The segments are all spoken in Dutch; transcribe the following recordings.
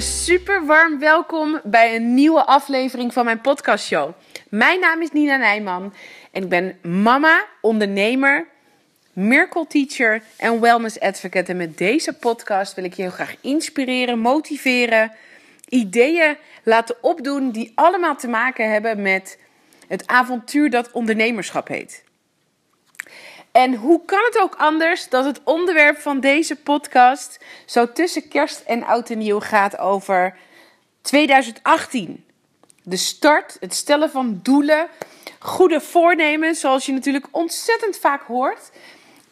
Een super warm welkom bij een nieuwe aflevering van mijn podcastshow. Mijn naam is Nina Nijman en ik ben mama, ondernemer, miracle teacher en wellness advocate. En met deze podcast wil ik je heel graag inspireren, motiveren, ideeën laten opdoen die allemaal te maken hebben met het avontuur dat ondernemerschap heet. En hoe kan het ook anders dat het onderwerp van deze podcast zo tussen kerst en oud en nieuw gaat over 2018? De start, het stellen van doelen, goede voornemens, zoals je natuurlijk ontzettend vaak hoort.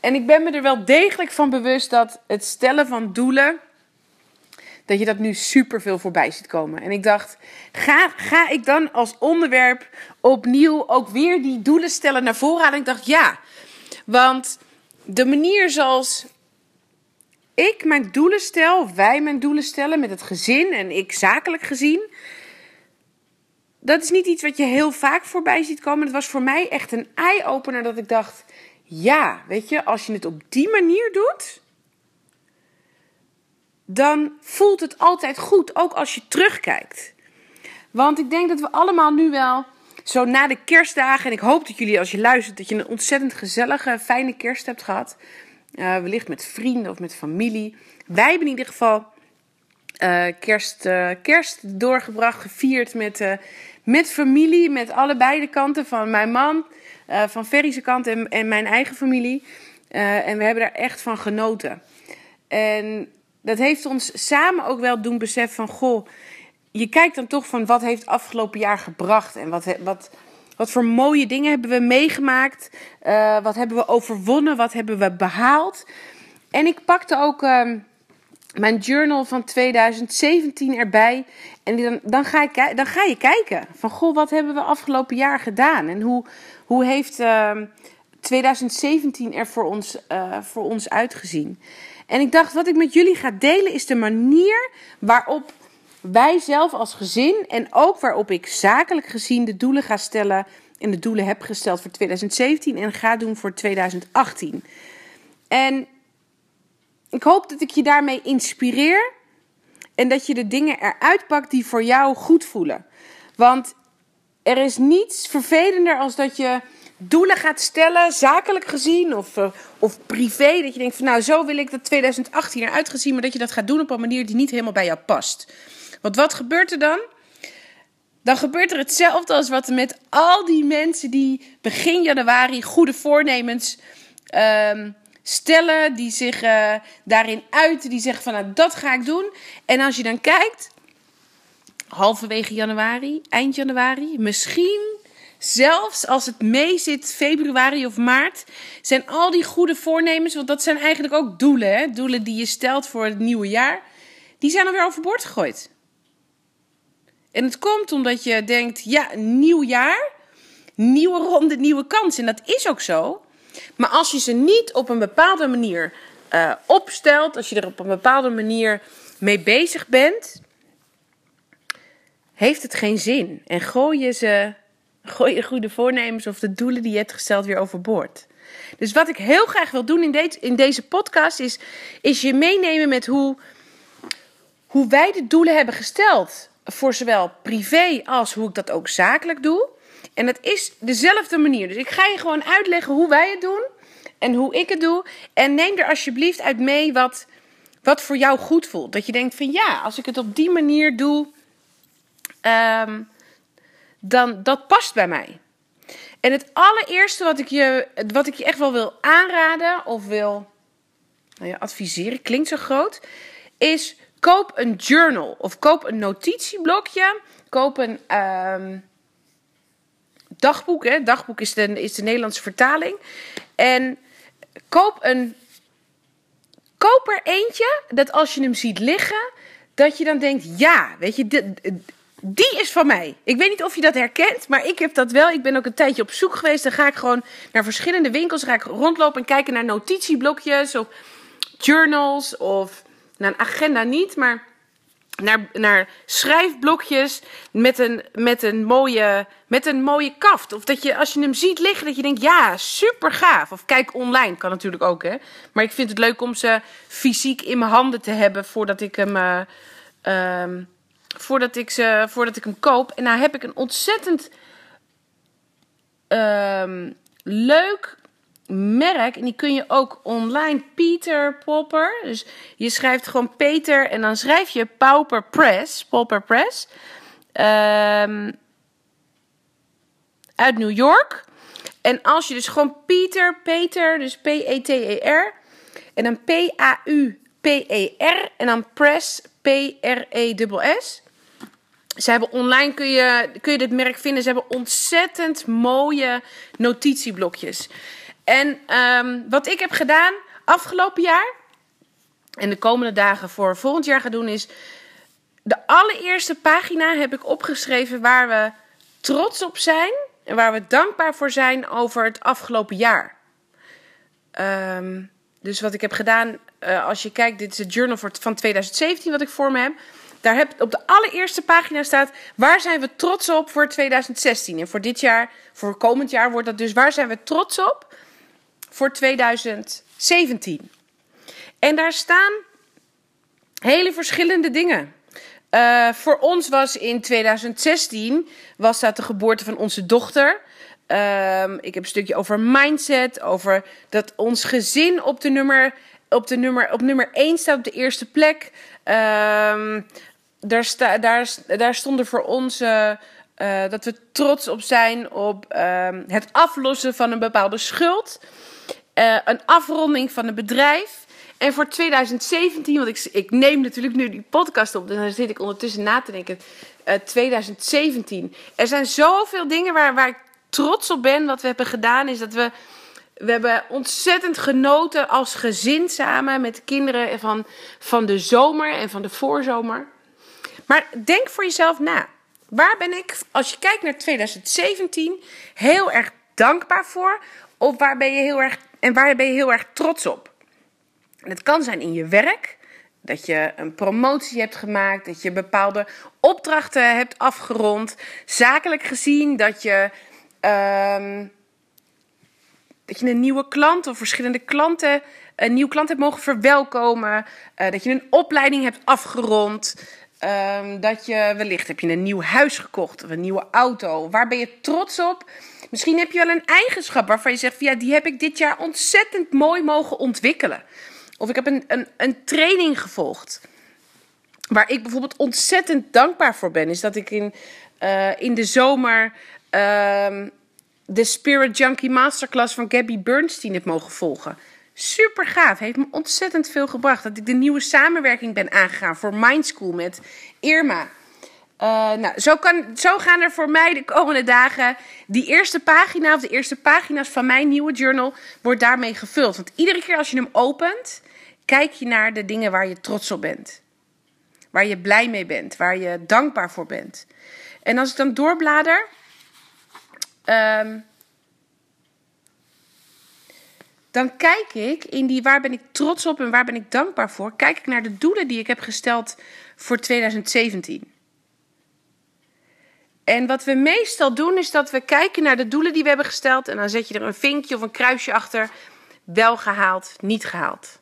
En ik ben me er wel degelijk van bewust dat het stellen van doelen, dat je dat nu super veel voorbij ziet komen. En ik dacht, ga, ga ik dan als onderwerp opnieuw ook weer die doelen stellen naar voren? En ik dacht, ja. Want de manier zoals ik mijn doelen stel, wij mijn doelen stellen met het gezin en ik zakelijk gezien, dat is niet iets wat je heel vaak voorbij ziet komen. Het was voor mij echt een eye-opener dat ik dacht, ja, weet je, als je het op die manier doet, dan voelt het altijd goed, ook als je terugkijkt. Want ik denk dat we allemaal nu wel zo na de kerstdagen. En ik hoop dat jullie, als je luistert, dat je een ontzettend gezellige, fijne kerst hebt gehad. Uh, wellicht met vrienden of met familie. Wij hebben in ieder geval uh, kerst, uh, kerst doorgebracht, gevierd met, met familie. Met allebei de kanten van mijn man, van Ferry's kant en, en mijn eigen familie. en we hebben daar echt van genoten. En dat heeft ons samen ook wel doen beseffen van... Goh, je kijkt dan toch van wat heeft afgelopen jaar gebracht en wat, wat, wat voor mooie dingen hebben we meegemaakt, uh, wat hebben we overwonnen, wat hebben we behaald. En ik pakte ook uh, mijn journal van 2017 erbij en dan, dan, ga ik, dan ga je kijken van goh, wat hebben we afgelopen jaar gedaan en hoe, hoe heeft uh, ehm, 2017 er voor ons, uh, voor ons uitgezien. En ik dacht, wat ik met jullie ga delen is de manier waarop wij zelf als gezin en ook waarop ik zakelijk gezien de doelen ga stellen en de doelen heb gesteld voor 2017 en ga doen voor 2018. En ik hoop dat ik je daarmee inspireer en dat je de dingen eruit pakt die voor jou goed voelen. Want er is niets vervelender als dat je doelen gaat stellen, zakelijk gezien of, uh, of privé. Dat je denkt van nou, zo wil ik dat 2018 eruit gezien, maar dat je dat gaat doen op een manier die niet helemaal bij jou past. Want wat gebeurt er dan? Dan gebeurt er hetzelfde als wat er met al die mensen die begin januari goede voornemens um, stellen, die zich uh, daarin uiten, die zeggen van nou dat ga ik doen. En als je dan kijkt, halverwege januari, eind januari, misschien zelfs als het mee zit, februari of maart, zijn al die goede voornemens, want dat zijn eigenlijk ook doelen, hè? doelen die je stelt voor het nieuwe jaar, die zijn alweer overboord gegooid. En het komt omdat je denkt, ja, nieuw jaar, nieuwe ronde, nieuwe kans. En dat is ook zo. Maar als je ze niet op een bepaalde manier uh, opstelt, als je er op een bepaalde manier mee bezig bent, heeft het geen zin. En gooi je ze, gooi je goede voornemens of de doelen die je hebt gesteld weer overboord. Dus wat ik heel graag wil doen in, de, in deze podcast is, is je meenemen met hoe, hoe wij de doelen hebben gesteld voor zowel privé als hoe ik dat ook zakelijk doe. En het is dezelfde manier. Dus ik ga je gewoon uitleggen hoe wij het doen en hoe ik het doe. En neem er alsjeblieft uit mee wat, wat voor jou goed voelt. Dat je denkt van ja, als ik het op die manier doe, um, dan dat past bij mij. En het allereerste wat ik je, wat ik je echt wel wil aanraden of wil nou ja, adviseren, klinkt zo groot, is Koop een journal of koop een notitieblokje. Koop een um, dagboek. Hè. Dagboek is de, is de Nederlandse vertaling. En koop een. Koop er eentje dat als je hem ziet liggen, dat je dan denkt: ja, weet je, die is van mij. Ik weet niet of je dat herkent, maar ik heb dat wel. Ik ben ook een tijdje op zoek geweest. Dan ga ik gewoon naar verschillende winkels, ga ik rondlopen en kijken naar notitieblokjes of journals of naar een agenda niet, maar naar, naar schrijfblokjes met een, met, een mooie, met een mooie kaft. Of dat je, als je hem ziet liggen, dat je denkt, ja, super gaaf. Of kijk online, kan natuurlijk ook, hè. Maar ik vind het leuk om ze fysiek in mijn handen te hebben voordat ik hem uh, Ehm, voordat, ik ze, voordat ik hem koop. En nou heb ik een ontzettend ehm, leuk merk. En die kun je ook online. Peter Popper. Dus je schrijft gewoon Peter en dan schrijf je Pauper Press. Popper Press. Ehm, uit New York. En als je dus gewoon Peter, Peter, dus P-E-T-E-R. En dan P-A-U-P-E-R. En dan Press, P-R-E-S-S. Ze hebben online kun je, kun je dit merk vinden. Ze hebben ontzettend mooie notitieblokjes. En um, wat ik heb gedaan afgelopen jaar en de komende dagen voor volgend jaar ga doen is de allereerste pagina heb ik opgeschreven waar we trots op zijn en waar we dankbaar voor zijn over het afgelopen jaar. Um, dus wat ik heb gedaan, uh, als je kijkt, dit is het journal van 2017 wat ik voor me heb. Daar heb op de allereerste pagina staat waar zijn we trots op voor 2016. En voor dit jaar, voor komend jaar wordt dat dus waar zijn we trots op voor 2017. En daar staan hele verschillende dingen. Uh, voor ons was in 2016 was dat de geboorte van onze dochter. Uh, ik heb een stukje over mindset, over dat ons gezin op de nummer, op de nummer, op nummer 1 staat op de eerste plek. Uh, daar, sta, daar, daar stonden voor ons uh, dat we trots op zijn op ehm, het aflossen van een bepaalde schuld. Uh, een afronding van een bedrijf. En voor 2017, want ik, ik neem natuurlijk nu die podcast op, dus dan zit ik ondertussen na te denken. Uh, 2017. Er zijn zoveel dingen waar, waar ik trots op ben wat we hebben gedaan. Is dat we. We hebben ontzettend genoten als gezin samen met de kinderen van, van de zomer en van de voorzomer. Maar denk voor jezelf na. Waar ben ik, als je kijkt naar 2017, heel erg dankbaar voor? Of waar ben je heel erg en waar ben je heel erg trots op? En het kan zijn in je werk, dat je een promotie hebt gemaakt, dat je bepaalde opdrachten hebt afgerond, zakelijk gezien, dat je, um, dat je een nieuwe klant of verschillende klanten, een nieuwe klant hebt mogen verwelkomen, uh, dat je een opleiding hebt afgerond. Um, dat je wellicht heb je een nieuw huis gekocht of een nieuwe auto. Waar ben je trots op? Misschien heb je wel een eigenschap waarvan je zegt: ja, die heb ik dit jaar ontzettend mooi mogen ontwikkelen. Of ik heb een, een, een training gevolgd. Waar ik bijvoorbeeld ontzettend dankbaar voor ben, is dat ik in, uh, in de zomer uh, de Spirit Junkie Masterclass van Gabby Bernstein heb mogen volgen. Super gaaf, heeft me ontzettend veel gebracht. Dat ik de nieuwe samenwerking ben aangegaan voor Mind School met Irma. Uh, nou, zo, kan, zo gaan er voor mij de komende dagen die eerste pagina of de eerste pagina's van mijn nieuwe journal wordt daarmee gevuld. Want iedere keer als je hem opent, kijk je naar de dingen waar je trots op bent. Waar je blij mee bent, waar je dankbaar voor bent. En als ik dan doorblader, um, dan kijk ik in die waar ben ik trots op en waar ben ik dankbaar voor, kijk ik naar de doelen die ik heb gesteld voor 2017. En wat we meestal doen is dat we kijken naar de doelen die we hebben gesteld. En dan zet je er een vinkje of een kruisje achter. Wel gehaald, niet gehaald.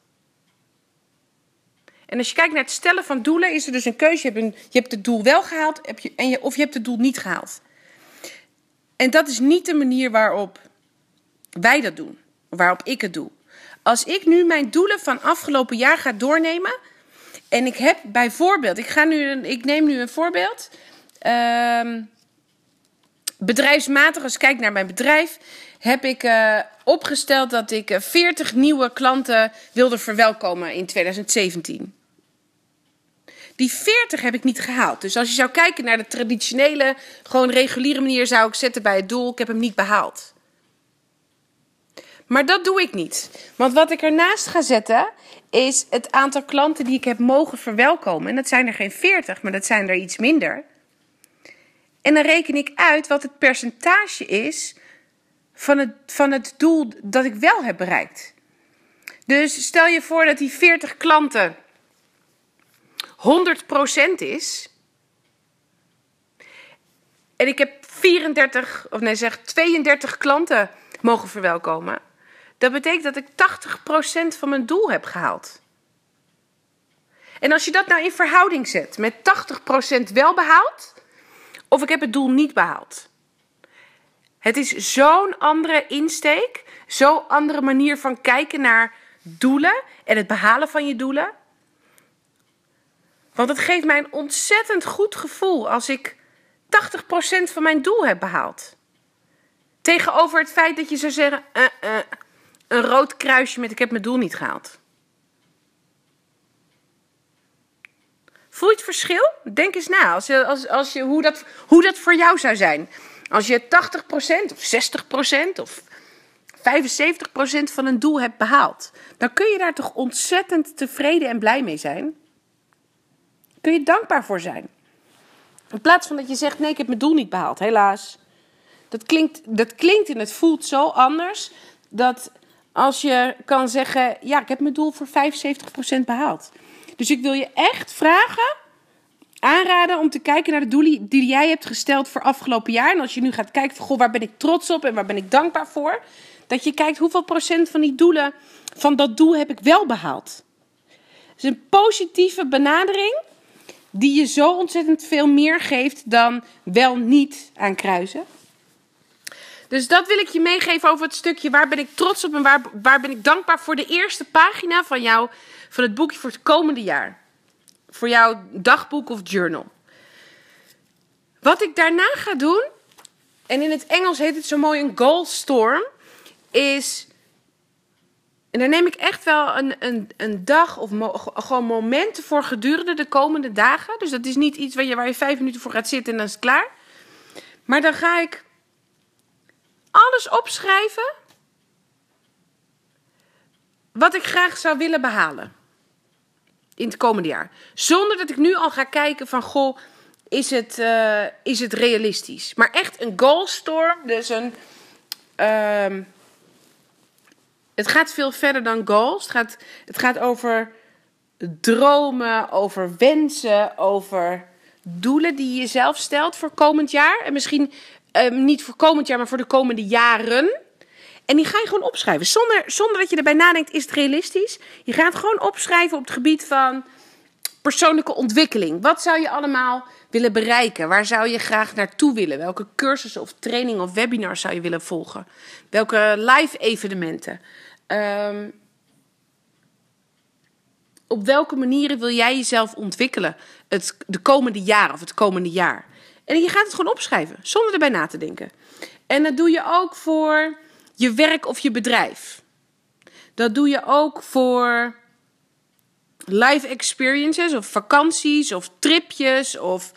En als je kijkt naar het stellen van doelen, is er dus een keuze. Je hebt, het doel wel gehaald heb je, en of je hebt het doel niet gehaald. En dat is niet de manier waarop wij dat doen. Waarop ik het doe. Als ik nu mijn doelen van afgelopen jaar ga doornemen. En ik heb bijvoorbeeld, ik, ga nu, ik neem nu een voorbeeld. Um, bedrijfsmatig, als ik kijk naar mijn bedrijf, heb ik uh, opgesteld dat ik 40 eh, nieuwe klanten wilde verwelkomen in 2017. Die 40 heb ik niet gehaald. Dus als je zou kijken naar de traditionele, gewoon reguliere manier, zou ik zetten bij het doel: ik heb hem niet behaald. Maar dat doe ik niet. Want wat ik ernaast ga zetten, is het aantal klanten die ik heb mogen verwelkomen. En dat zijn er geen 40, maar dat zijn er iets minder. En dan reken ik uit wat het percentage is van het, van het doel dat ik wel heb bereikt. Dus stel je voor dat die 40 klanten 100% is. En ik heb 34, of nee zeg 32 klanten mogen verwelkomen. Dat betekent dat ik 80% van mijn doel heb gehaald. En als je dat nou in verhouding zet met 80% wel behaald, of ik heb het doel niet behaald. Het is zo'n andere insteek, zo'n andere manier van kijken naar doelen en het behalen van je doelen. Want het geeft mij een ontzettend goed gevoel als ik 80% van mijn doel heb behaald. Tegenover het feit dat je zou zeggen: uh, uh, een rood kruisje met ik heb mijn doel niet gehaald. Voel je het verschil? Denk eens na als je, als, als je, hoe, dat, hoe dat voor jou zou zijn. Als je 80% of 60% of 75% van een doel hebt behaald, dan kun je daar toch ontzettend tevreden en blij mee zijn. Kun je dankbaar voor zijn. In plaats van dat je zegt: nee, ik heb mijn doel niet behaald, helaas. Dat klinkt, dat klinkt en het voelt zo anders dat als je kan zeggen: ja, ik heb mijn doel voor 75% behaald. Dus ik wil je echt vragen, aanraden om te kijken naar de doelen die jij hebt gesteld voor afgelopen jaar. En als je nu gaat kijken van, goh, waar ben ik trots op en waar ben ik dankbaar voor? Dat je kijkt hoeveel procent van die doelen, van dat doel heb ik wel behaald. Het is een positieve benadering die je zo ontzettend veel meer geeft dan wel niet aan kruisen. Dus dat wil ik je meegeven over het stukje waar ben ik trots op en waar, waar ben ik dankbaar voor de eerste pagina van, jou, van het boekje voor het komende jaar. Voor jouw dagboek of journal. Wat ik daarna ga doen, en in het Engels heet het zo mooi een goal storm, is. En daar neem ik echt wel een, een, een dag of gewoon momenten voor gedurende de komende dagen. Dus dat is niet iets waar je, waar je vijf minuten voor gaat zitten en dan is het klaar. Maar dan ga ik alles opschrijven wat ik graag zou willen behalen in het komende jaar. Zonder dat ik nu al ga kijken van, goh, is het, uh, is het realistisch? Maar echt een goalstorm, dus een... Uh, het gaat veel verder dan goals. Het gaat, het gaat over dromen, over wensen, over doelen die je jezelf stelt voor komend jaar. En misschien um, niet voor komend jaar, maar voor de komende jaren. En die ga je gewoon opschrijven. Zonder, zonder dat je erbij nadenkt, is het realistisch? Je gaat gewoon opschrijven op het gebied van persoonlijke ontwikkeling. Wat zou je allemaal willen bereiken? Waar zou je graag naartoe willen? Welke cursussen of trainingen of webinars zou je willen volgen? Welke live evenementen? Um, op welke manieren wil jij jezelf ontwikkelen het, de komende jaren of het komende jaar? En je gaat het gewoon opschrijven, zonder erbij na te denken. En dat doe je ook voor je werk of je bedrijf. Dat doe je ook voor live experiences of vakanties of tripjes of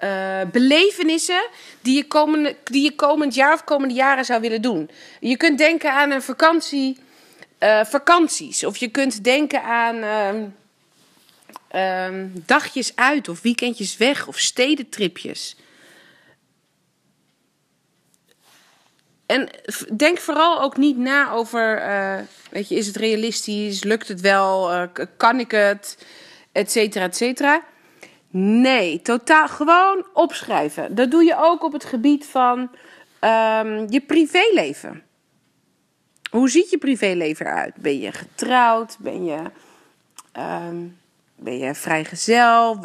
uh, belevenissen die je, komende, die je komend jaar of komende jaren zou willen doen. Je kunt denken aan een vakantie, uh, vakanties. Of je kunt denken aan uh, dagjes uit of weekendjes weg of stedentripjes. En denk vooral ook niet na over, uh, weet je, is het realistisch? Lukt het wel? Uh, kan ik het? Etcetera, etcetera. Nee, totaal gewoon opschrijven. Dat doe je ook op het gebied van um, je privéleven. Hoe ziet je privéleven eruit? Ben je getrouwd? Ben je, um, ben je vrijgezel?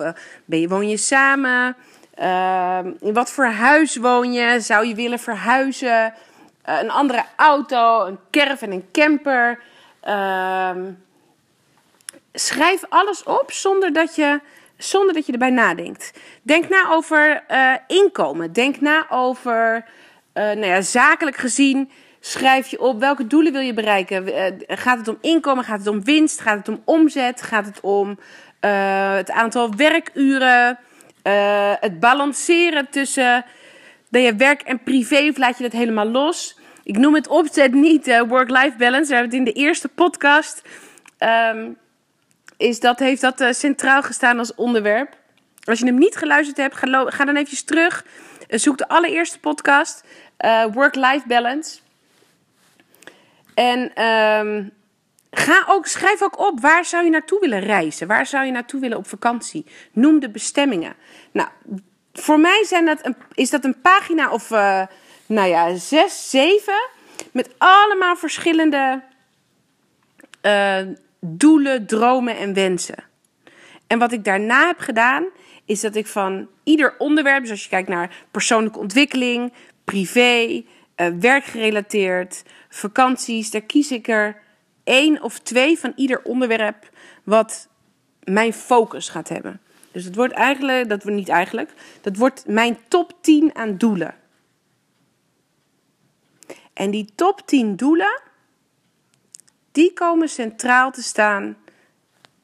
Ben je, woon je samen? Uh, in wat voor huis woon je? Zou je willen verhuizen? Uh, een andere auto, een caravan, een camper. Uh, schrijf alles op zonder dat je, zonder dat je erbij nadenkt. Denk na over uh, inkomen. Denk na over, uh, nou ja, zakelijk gezien. Schrijf je op welke doelen wil je bereiken. gaat het om inkomen? Gaat het om winst? Gaat het om omzet? Gaat het om het aantal werkuren? het balanceren tussen je werk en privé of laat je dat helemaal los? Ik noem het opzet niet uh, work-life balance. We hebben het in de eerste podcast. Um, is dat, heeft dat uh, centraal gestaan als onderwerp. Als je hem niet geluisterd hebt, ga, ga dan even terug. Uh, zoek de allereerste podcast. work-life balance. En um, ga ook, schrijf ook op waar zou je naartoe willen reizen? Waar zou je naartoe willen op vakantie? Noem de bestemmingen. Nou, voor mij zijn dat een, is dat een pagina of, uh, nou ja, zes, zeven. Met allemaal verschillende uh, doelen, dromen en wensen. En wat ik daarna heb gedaan, is dat ik van ieder onderwerp, dus als je kijkt naar persoonlijke ontwikkeling, privé, uh, werkgerelateerd, vakanties, daar kies ik er één of twee van ieder onderwerp wat mijn focus gaat hebben. Dus het wordt eigenlijk, dat wordt niet eigenlijk, dat wordt mijn top 10 aan doelen. En die top 10 doelen, die komen centraal te staan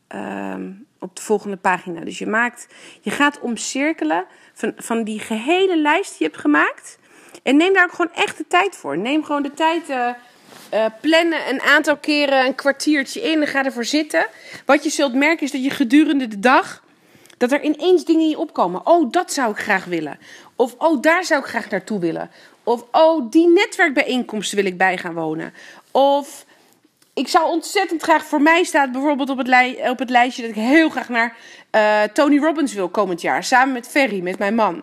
ehm, op de volgende pagina. Dus je, maakt, je gaat omcirkelen van, van die gehele lijst die je hebt gemaakt. En neem daar ook gewoon echt de tijd voor. Neem gewoon de tijd, uh, plannen een aantal keren een kwartiertje in en ga ervoor zitten. Wat je zult merken is dat je gedurende de dag, dat er ineens dingen in je opkomen. Oh, dat zou ik graag willen. Of oh, daar zou ik graag naartoe willen. Of oh, die netwerkbijeenkomsten wil ik bij gaan wonen. Of ik zou ontzettend graag, voor mij staat bijvoorbeeld op het, op het lijstje dat ik heel graag naar uh, Tony Robbins wil komend jaar. Samen met Ferry, met mijn man.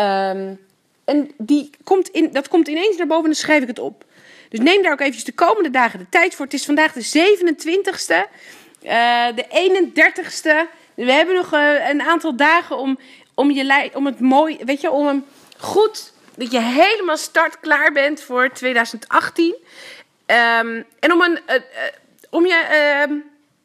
Um, en die komt in, dat komt ineens naar boven en dan schrijf ik het op. Dus neem daar ook eventjes de komende dagen de tijd voor. Het is vandaag de 27ste, uh, de 31ste. We hebben nog uh, een aantal dagen om, om, je, om het mooi, weet je, om hem goed, dat je helemaal startklaar bent voor 2018. Um, en om, een, uh, om je uh,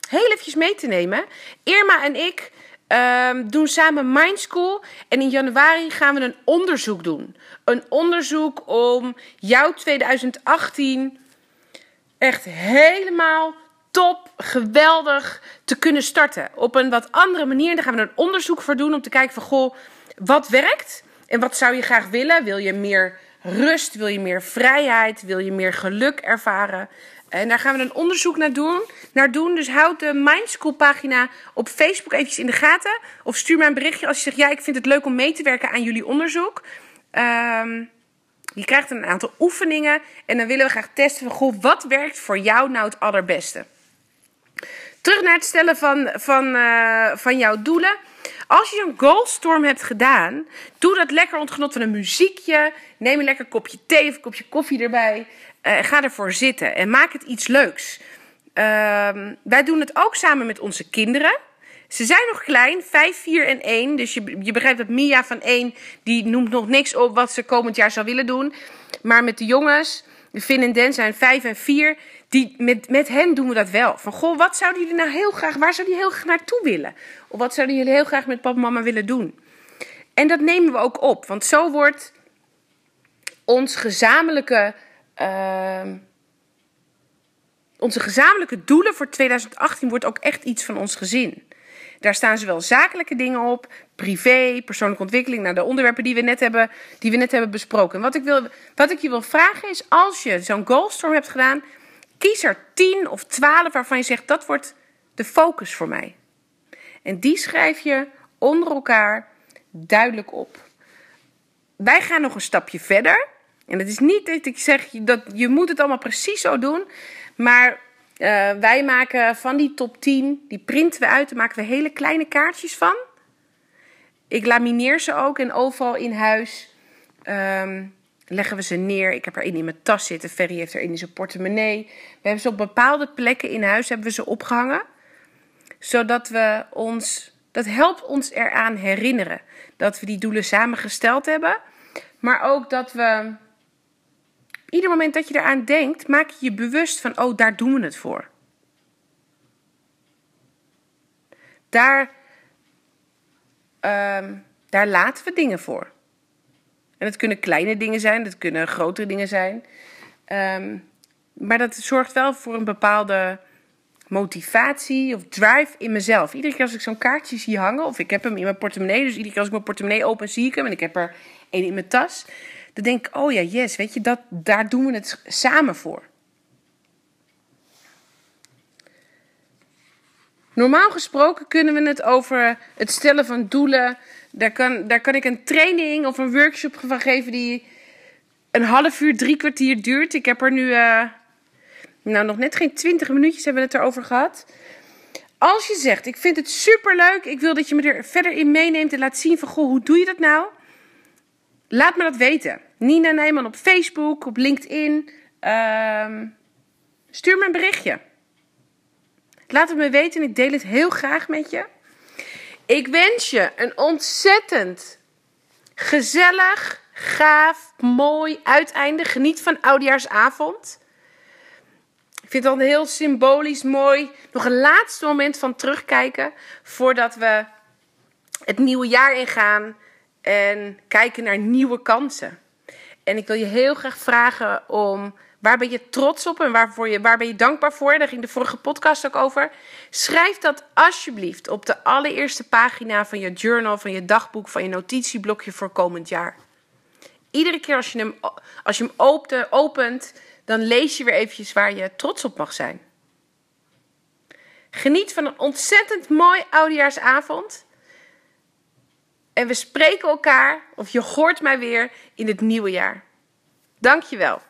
heel eventjes mee te nemen. Irma en ik um, doen samen Mindschool. En in januari gaan we een onderzoek doen. Een onderzoek om jouw 2018 echt helemaal top, geweldig te kunnen starten. Op een wat andere manier. Daar gaan we een onderzoek voor doen om te kijken van goh, wat werkt? En wat zou je graag willen? Wil je meer rust? Wil je meer vrijheid? Wil je meer geluk ervaren? En daar gaan we een onderzoek naar doen. Naar doen. Dus houd de Mindschool pagina op Facebook eventjes in de gaten. Of stuur mij een berichtje als je zegt: Ja, ik vind het leuk om mee te werken aan jullie onderzoek. Um, je krijgt een aantal oefeningen. En dan willen we graag testen van: Goh, wat werkt voor jou nou het allerbeste? Terug naar het stellen van, van, uh, van jouw doelen. Als je een goalstorm hebt gedaan, doe dat lekker ontgenot van een muziekje. Neem een lekker kopje thee of een kopje koffie erbij. Uh, ga ervoor zitten en maak het iets leuks. Uh, wij doen het ook samen met onze kinderen. Ze zijn nog klein, 5, 4 en 1. Dus je, je begrijpt dat Mia van 1, die noemt nog niks op wat ze komend jaar zou willen doen. Maar met de jongens, de Finn en Den zijn 5 en 4. Die, met, met hen doen we dat wel. Van, goh, wat zouden jullie nou heel graag, waar zouden jullie heel graag naartoe willen? Of wat zouden jullie heel graag met papa en mama willen doen? En dat nemen we ook op. Want zo wordt ons gezamenlijke uh, onze gezamenlijke doelen voor 2018 wordt ook echt iets van ons gezin. Daar staan zowel zakelijke dingen op, privé, persoonlijke ontwikkeling, naar de onderwerpen die we net hebben, die we net hebben besproken. En wat ik, wil, wat ik je wil vragen is, als je zo'n goalstorm hebt gedaan, kies er 10 of 12 waarvan je zegt dat wordt de focus voor mij. En die schrijf je onder elkaar duidelijk op. Wij gaan nog een stapje verder. En het is niet dat ik zeg dat je moet het allemaal precies zo doen. Maar uh, wij maken van die top 10, die printen we uit, daar maken we hele kleine kaartjes van. Ik lamineer ze ook en overal in huis um, leggen we ze neer. Ik heb er één in mijn tas zitten, Ferry heeft er één in zijn portemonnee. We hebben ze op bepaalde plekken in huis hebben we ze opgehangen. Zodat we ons, dat helpt ons eraan herinneren dat we die doelen samengesteld hebben. Maar ook dat we Ieder moment dat je eraan denkt, maak je je bewust van, oh, daar doen we het voor. Daar, um, daar laten we dingen voor. En dat kunnen kleine dingen zijn, dat kunnen grotere dingen zijn. Um, maar dat zorgt wel voor een bepaalde motivatie of drive in mezelf. Iedere keer als ik zo'n kaartje zie hangen, of ik heb hem in mijn portemonnee, dus iedere keer als ik mijn portemonnee open, zie ik hem en ik heb er één in mijn tas dan denk ik, oh ja, yes, weet je, dat, daar doen we het samen voor. Normaal gesproken kunnen we het over het stellen van doelen. Daar kan, daar kan ik een training of een workshop van geven die een half uur, drie kwartier duurt. Ik heb er nu, uh, nou nog net geen twintig minuutjes hebben we het erover gehad. Als je zegt, ik vind het super leuk, ik wil dat je me er verder in meeneemt en laat zien van, goh, hoe doe je dat nou? Laat me dat weten. Nina Nijman op Facebook, op LinkedIn. Uh, stuur me een berichtje. Laat het me weten en ik deel het heel graag met je. Ik wens je een ontzettend gezellig, gaaf, mooi uiteinde. Geniet van oudjaarsavond. Ik vind het al heel symbolisch mooi. Nog een laatste moment van terugkijken voordat we het nieuwe jaar ingaan en kijken naar nieuwe kansen. En ik wil je heel graag vragen om waar ben je trots op en waarvoor je, waar ben je dankbaar voor? Daar ging de vorige podcast ook over. Schrijf dat alsjeblieft op de allereerste pagina van je journal, van je dagboek, van je notitieblokje voor komend jaar. Iedere keer als je hem, als je hem opent, dan lees je weer eventjes waar je trots op mag zijn. Geniet van een ontzettend mooi oudejaarsavond. En we spreken elkaar, of je hoort mij weer, in het nieuwe jaar. Dankjewel.